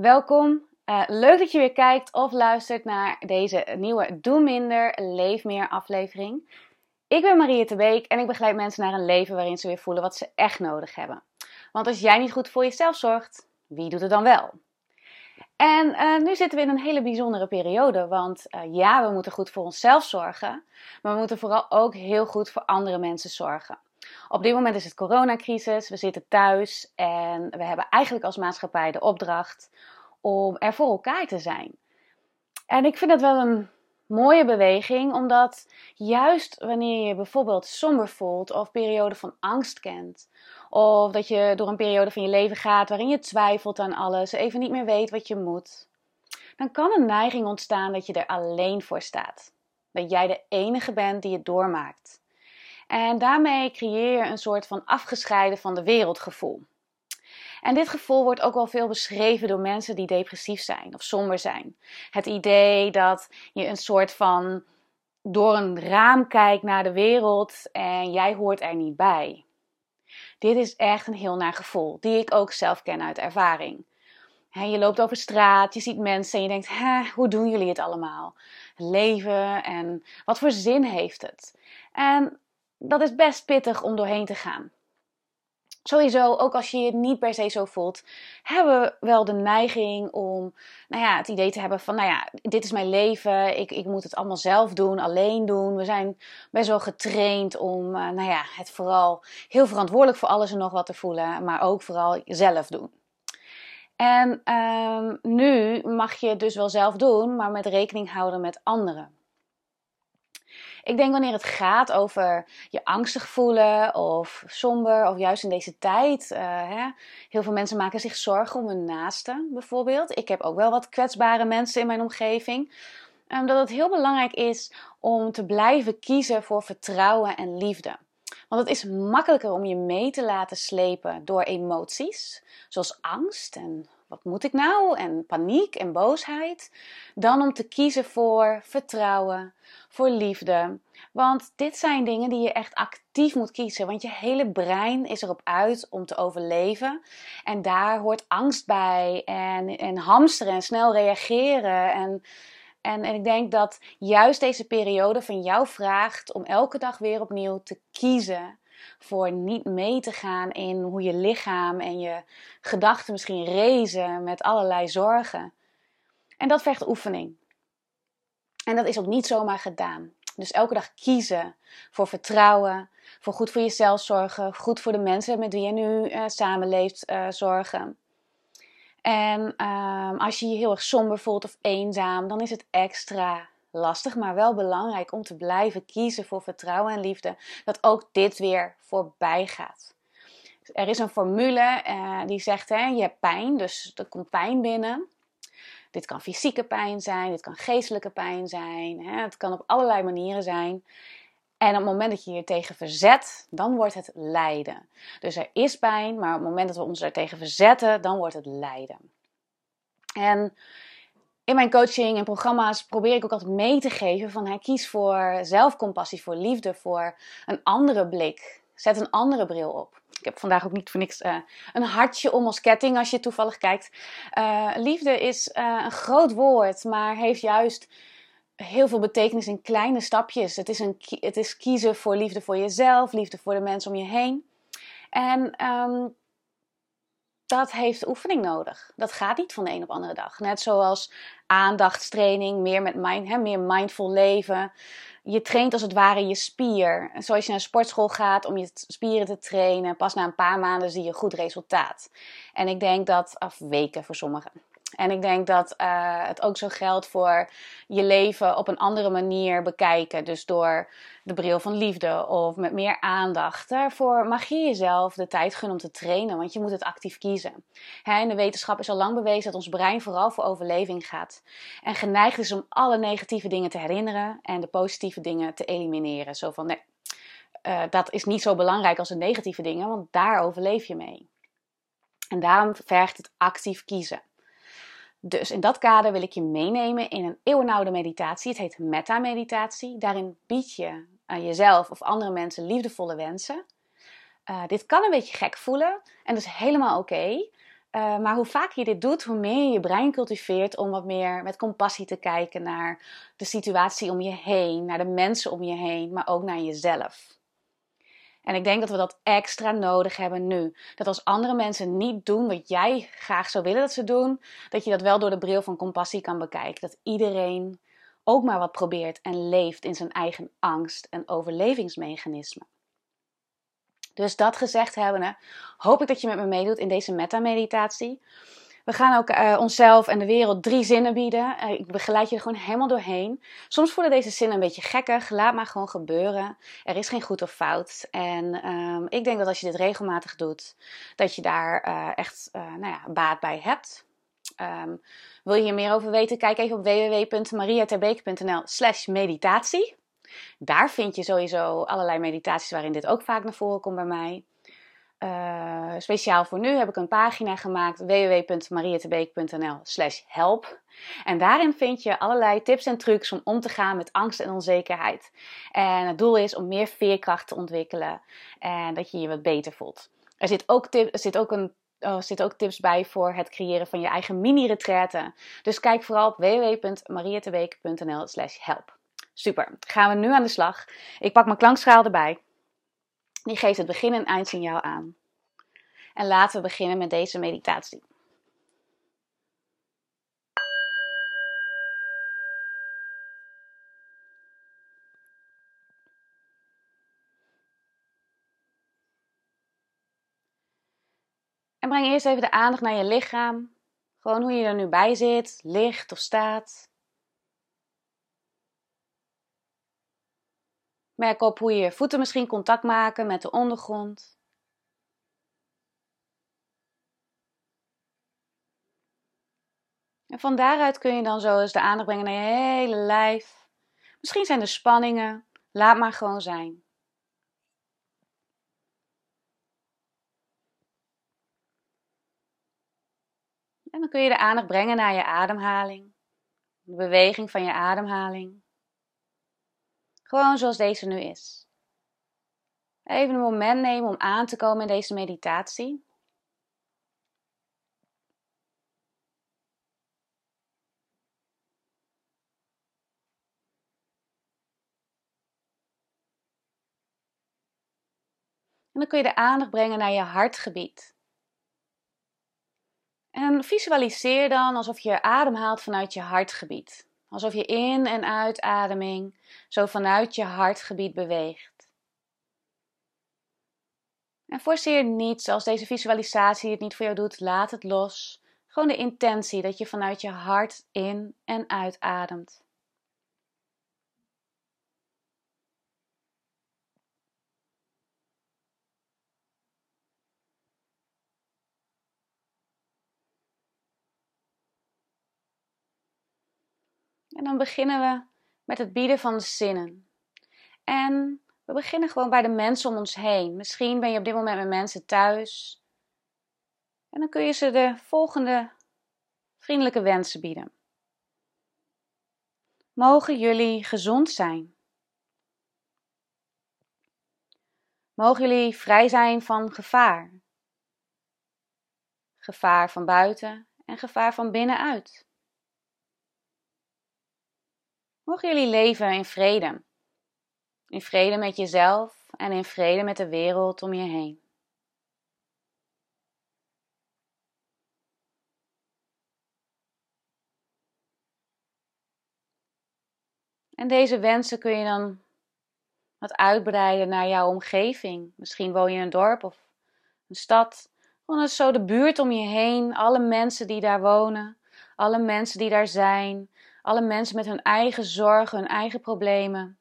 Welkom. Uh, leuk dat je weer kijkt of luistert naar deze nieuwe Doe Minder, Leef Meer aflevering. Ik ben Marie de Beek en ik begeleid mensen naar een leven waarin ze weer voelen wat ze echt nodig hebben. Want als jij niet goed voor jezelf zorgt, wie doet het dan wel? En uh, nu zitten we in een hele bijzondere periode, want uh, ja, we moeten goed voor onszelf zorgen, maar we moeten vooral ook heel goed voor andere mensen zorgen. Op dit moment is het coronacrisis, we zitten thuis en we hebben eigenlijk als maatschappij de opdracht om er voor elkaar te zijn. En ik vind dat wel een mooie beweging, omdat juist wanneer je bijvoorbeeld somber voelt of periode van angst kent, of dat je door een periode van je leven gaat waarin je twijfelt aan alles, even niet meer weet wat je moet, dan kan een neiging ontstaan dat je er alleen voor staat. Dat jij de enige bent die het doormaakt. En daarmee creëer je een soort van afgescheiden van de wereldgevoel. En dit gevoel wordt ook wel veel beschreven door mensen die depressief zijn of somber zijn. Het idee dat je een soort van door een raam kijkt naar de wereld en jij hoort er niet bij. Dit is echt een heel naar gevoel, die ik ook zelf ken uit ervaring. je loopt over straat, je ziet mensen en je denkt: hoe doen jullie het allemaal? Leven en wat voor zin heeft het? En dat is best pittig om doorheen te gaan. Sowieso, ook als je je niet per se zo voelt, hebben we wel de neiging om nou ja, het idee te hebben van, nou ja, dit is mijn leven, ik, ik moet het allemaal zelf doen, alleen doen. We zijn best wel getraind om, uh, nou ja, het vooral heel verantwoordelijk voor alles en nog wat te voelen, maar ook vooral zelf doen. En um, nu mag je het dus wel zelf doen, maar met rekening houden met anderen. Ik denk wanneer het gaat over je angstig voelen of somber of juist in deze tijd. Uh, hè, heel veel mensen maken zich zorgen om hun naasten bijvoorbeeld. Ik heb ook wel wat kwetsbare mensen in mijn omgeving. Um, dat het heel belangrijk is om te blijven kiezen voor vertrouwen en liefde. Want het is makkelijker om je mee te laten slepen door emoties, zoals angst en wat moet ik nou? En paniek en boosheid. Dan om te kiezen voor vertrouwen, voor liefde. Want dit zijn dingen die je echt actief moet kiezen. Want je hele brein is erop uit om te overleven. En daar hoort angst bij. En, en hamsteren en snel reageren. En, en, en ik denk dat juist deze periode van jou vraagt om elke dag weer opnieuw te kiezen voor niet mee te gaan in hoe je lichaam en je gedachten misschien rezen met allerlei zorgen. En dat vergt oefening. En dat is ook niet zomaar gedaan. Dus elke dag kiezen voor vertrouwen, voor goed voor jezelf zorgen, goed voor de mensen met wie je nu uh, samenleeft uh, zorgen. En uh, als je je heel erg somber voelt of eenzaam, dan is het extra lastig, maar wel belangrijk om te blijven kiezen voor vertrouwen en liefde, dat ook dit weer voorbij gaat. Er is een formule uh, die zegt: hè, je hebt pijn, dus er komt pijn binnen. Dit kan fysieke pijn zijn, dit kan geestelijke pijn zijn, hè, het kan op allerlei manieren zijn. En op het moment dat je je tegen verzet, dan wordt het lijden. Dus er is pijn, maar op het moment dat we ons er tegen verzetten, dan wordt het lijden. En in mijn coaching en programma's probeer ik ook altijd mee te geven van hey, kies voor zelfcompassie, voor liefde, voor een andere blik. Zet een andere bril op. Ik heb vandaag ook niet voor niks uh, een hartje om als ketting als je toevallig kijkt. Uh, liefde is uh, een groot woord, maar heeft juist heel veel betekenis in kleine stapjes. Het is, een, het is kiezen voor liefde voor jezelf, liefde voor de mensen om je heen. En um, dat heeft oefening nodig. Dat gaat niet van de een op de andere dag. Net zoals aandachtstraining, meer met mind, hè, meer mindful leven. Je traint als het ware je spier. Zoals je naar een sportschool gaat om je spieren te trainen. Pas na een paar maanden zie je goed resultaat. En ik denk dat, af weken voor sommigen. En ik denk dat uh, het ook zo geldt voor je leven op een andere manier bekijken. Dus door de bril van liefde of met meer aandacht. Daarvoor mag je jezelf de tijd gunnen om te trainen, want je moet het actief kiezen. Hè, in de wetenschap is al lang bewezen dat ons brein vooral voor overleving gaat. En geneigd is om alle negatieve dingen te herinneren en de positieve dingen te elimineren. Zo van nee, uh, dat is niet zo belangrijk als de negatieve dingen, want daar overleef je mee. En daarom vergt het actief kiezen. Dus in dat kader wil ik je meenemen in een eeuwenoude meditatie. Het heet metta-meditatie. Daarin bied je aan jezelf of andere mensen liefdevolle wensen. Uh, dit kan een beetje gek voelen en dat is helemaal oké. Eh, maar hoe vaker je dit doet, hoe meer je je brein cultiveert om wat meer met compassie te kijken naar de situatie om je heen, naar de mensen om je heen, maar ook naar jezelf. En ik denk dat we dat extra nodig hebben nu. Dat als andere mensen niet doen wat jij graag zou willen dat ze doen, dat je dat wel door de bril van compassie kan bekijken. Dat iedereen ook maar wat probeert en leeft in zijn eigen angst en overlevingsmechanismen. Dus dat gezegd hebbende, hoop ik dat je met me meedoet in deze meta-meditatie. We gaan ook uh, onszelf en de wereld drie zinnen bieden. Uh, ik begeleid je er gewoon helemaal doorheen. Soms voelen deze zinnen een beetje gekkig. Laat maar gewoon gebeuren. Er is geen goed of fout. En um, ik denk dat als je dit regelmatig doet, dat je daar uh, echt nou ja, baat bij hebt. Um, wil je hier meer over weten? Kijk even op www.mariaterbeek.nl slash meditatie. Daar vind je sowieso allerlei meditaties waarin dit ook vaak naar voren komt bij mij. Uh, speciaal voor nu heb ik een pagina gemaakt www.mariettebeek.nl slash help. En daarin vind je allerlei tips en trucs om om te gaan met angst en onzekerheid. En het doel is om meer veerkracht te ontwikkelen en dat je je wat beter voelt. Er zit ook, zit ook een oh, zit ook tips bij voor het creëren van je eigen mini-retraite. Dus kijk vooral op www.mariettebeek.nl slash help. Super, gaan we nu aan de slag. Ik pak mijn klankschaal erbij. Die geeft het begin- en eindsignaal aan. En laten we beginnen met deze meditatie. En breng eerst even de aandacht naar je lichaam. Gewoon hoe je er nu bij zit, ligt of staat. Merk op hoe je voeten misschien contact maken met de ondergrond. En van daaruit kun je dan zo eens de aandacht brengen naar je hele lijf. Misschien zijn er spanningen. Laat maar gewoon zijn. En dan kun je de aandacht brengen naar je ademhaling. De beweging van je ademhaling. Gewoon zoals deze nu is. Even een moment nemen om aan te komen in deze meditatie. En dan kun je de aandacht brengen naar je hartgebied. En visualiseer dan alsof je ademhaalt vanuit je hartgebied. Alsof je in- en uitademing zo vanuit je hartgebied beweegt. En forceer niets als deze visualisatie het niet voor jou doet, laat het los. Gewoon de intentie dat je vanuit je hart in- en uitademt. En dan beginnen we met het bieden van de zinnen. En we beginnen gewoon bij de mensen om ons heen. Misschien ben je op dit moment met mensen thuis. En dan kun je ze de volgende vriendelijke wensen bieden. Mogen jullie gezond zijn. Mogen jullie vrij zijn van gevaar. Gevaar van buiten en gevaar van binnenuit. Mogen jullie leven in vrede. In vrede met jezelf en in vrede met de wereld om je heen. En deze wensen kun je dan wat uitbreiden naar jouw omgeving. Misschien woon je in een dorp of een stad. Gewoon zo de buurt om je heen, alle mensen die daar wonen, alle mensen die daar zijn, alle mensen met hun eigen zorgen, hun eigen problemen.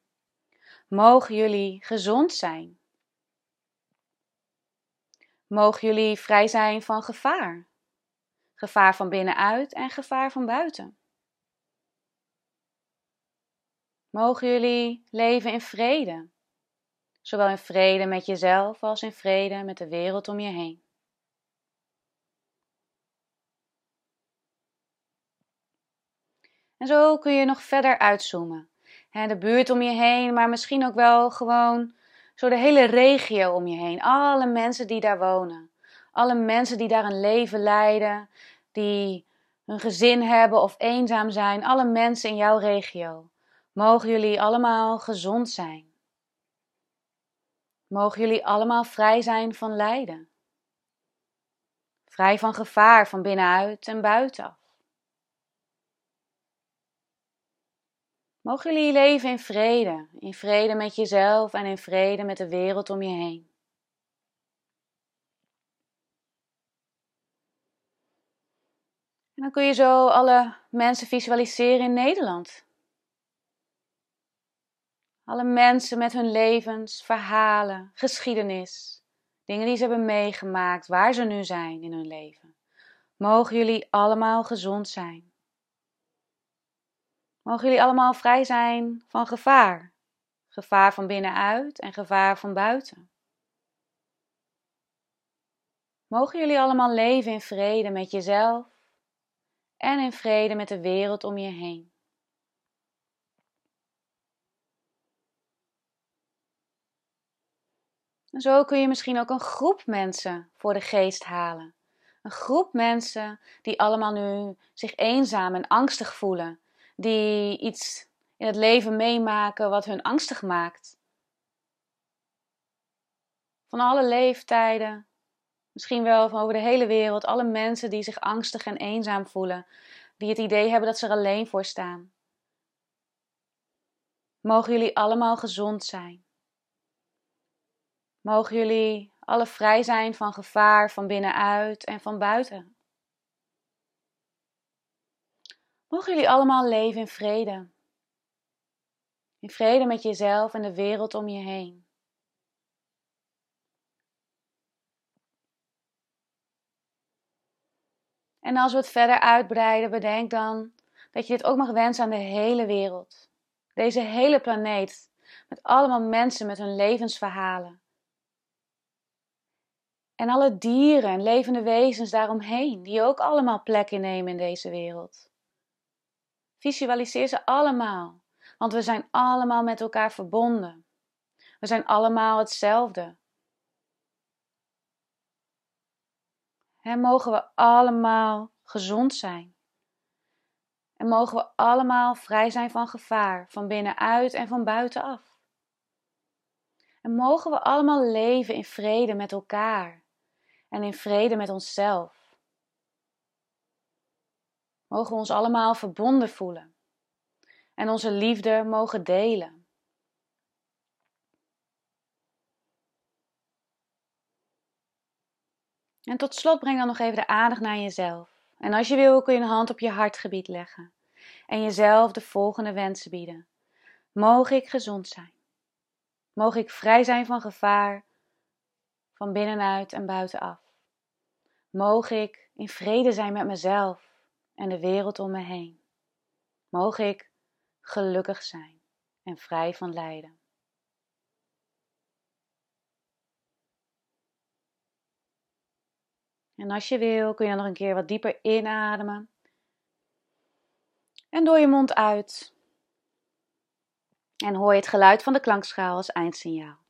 Mogen jullie gezond zijn. Mogen jullie vrij zijn van gevaar. Gevaar van binnenuit en gevaar van buiten. Mogen jullie leven in vrede. Zowel in vrede met jezelf als in vrede met de wereld om je heen. En zo kun je nog verder uitzoomen. de buurt om je heen, maar misschien ook wel gewoon zo de hele regio om je heen. Alle mensen die daar wonen. Alle mensen die daar een leven leiden, die een gezin hebben of eenzaam zijn, alle mensen in jouw regio. Mogen jullie allemaal gezond zijn. Mogen jullie allemaal vrij zijn van lijden. Vrij van gevaar van binnenuit en buitenaf. Mogen jullie leven in vrede, in vrede met jezelf en in vrede met de wereld om je heen. En dan kun je zo alle mensen visualiseren in Nederland. Alle mensen met hun levens, verhalen, geschiedenis, dingen die ze hebben meegemaakt, waar ze nu zijn in hun leven. Mogen jullie allemaal gezond zijn. Mogen jullie allemaal vrij zijn van gevaar. Gevaar van binnenuit en gevaar van buiten. Mogen jullie allemaal leven in vrede met jezelf en in vrede met de wereld om je heen. En zo kun je misschien ook een groep mensen voor de geest halen. Een groep mensen die allemaal nu zich eenzaam en angstig voelen die iets in het leven meemaken wat hun angstig maakt. Van alle leeftijden, misschien wel van over de hele wereld, alle mensen die zich angstig en eenzaam voelen, die het idee hebben dat ze er alleen voor staan. Mogen jullie allemaal gezond zijn. Mogen jullie alle vrij zijn van gevaar van binnenuit en van buiten. Mogen jullie allemaal leven in vrede. In vrede met jezelf en de wereld om je heen. En als we het verder uitbreiden, bedenk dan dat je dit ook mag wensen aan de hele wereld. Deze hele planeet, met allemaal mensen met hun levensverhalen. En alle dieren en levende wezens daaromheen, die ook allemaal plek innemen in deze wereld. Visualiseer ze allemaal, want we zijn allemaal met elkaar verbonden. We zijn allemaal hetzelfde. En mogen we allemaal gezond zijn. En mogen we allemaal vrij zijn van gevaar, van binnenuit en van buitenaf. En mogen we allemaal leven in vrede met elkaar en in vrede met onszelf. Mogen we ons allemaal verbonden voelen en onze liefde mogen delen. En tot slot breng dan nog even de aandacht naar jezelf. En als je wil, kun je een hand op je hartgebied leggen en jezelf de volgende wensen bieden. Mogen ik gezond zijn. Mogen ik vrij zijn van gevaar, van binnenuit en buitenaf. Mogen ik in vrede zijn met mezelf en de wereld om me heen. Mogen ik gelukkig zijn en vrij van lijden. En als je wil, kun je nog een keer wat dieper inademen. En door je mond uit. En hoor je het geluid van de klankschaal als eindsignaal.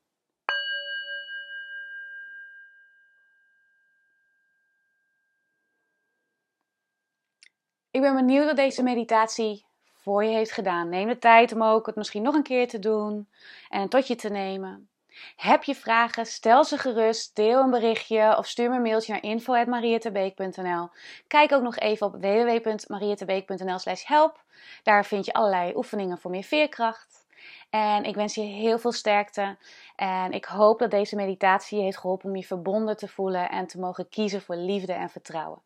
Ben benieuwd wat deze meditatie voor je heeft gedaan. Neem de tijd om ook het misschien nog een keer te doen en tot je te nemen. Heb je vragen? Stel ze gerust, deel een berichtje of stuur me een mailtje naar info.marietebeek.nl. Kijk ook nog even op www.marietebeek.nl slash help. Daar vind je allerlei oefeningen voor meer veerkracht. En ik wens je heel veel sterkte. En ik hoop dat deze meditatie je heeft geholpen om je verbonden te voelen en te mogen kiezen voor liefde en vertrouwen.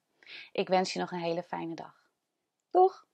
Ik wens je nog een hele fijne dag. Doeg!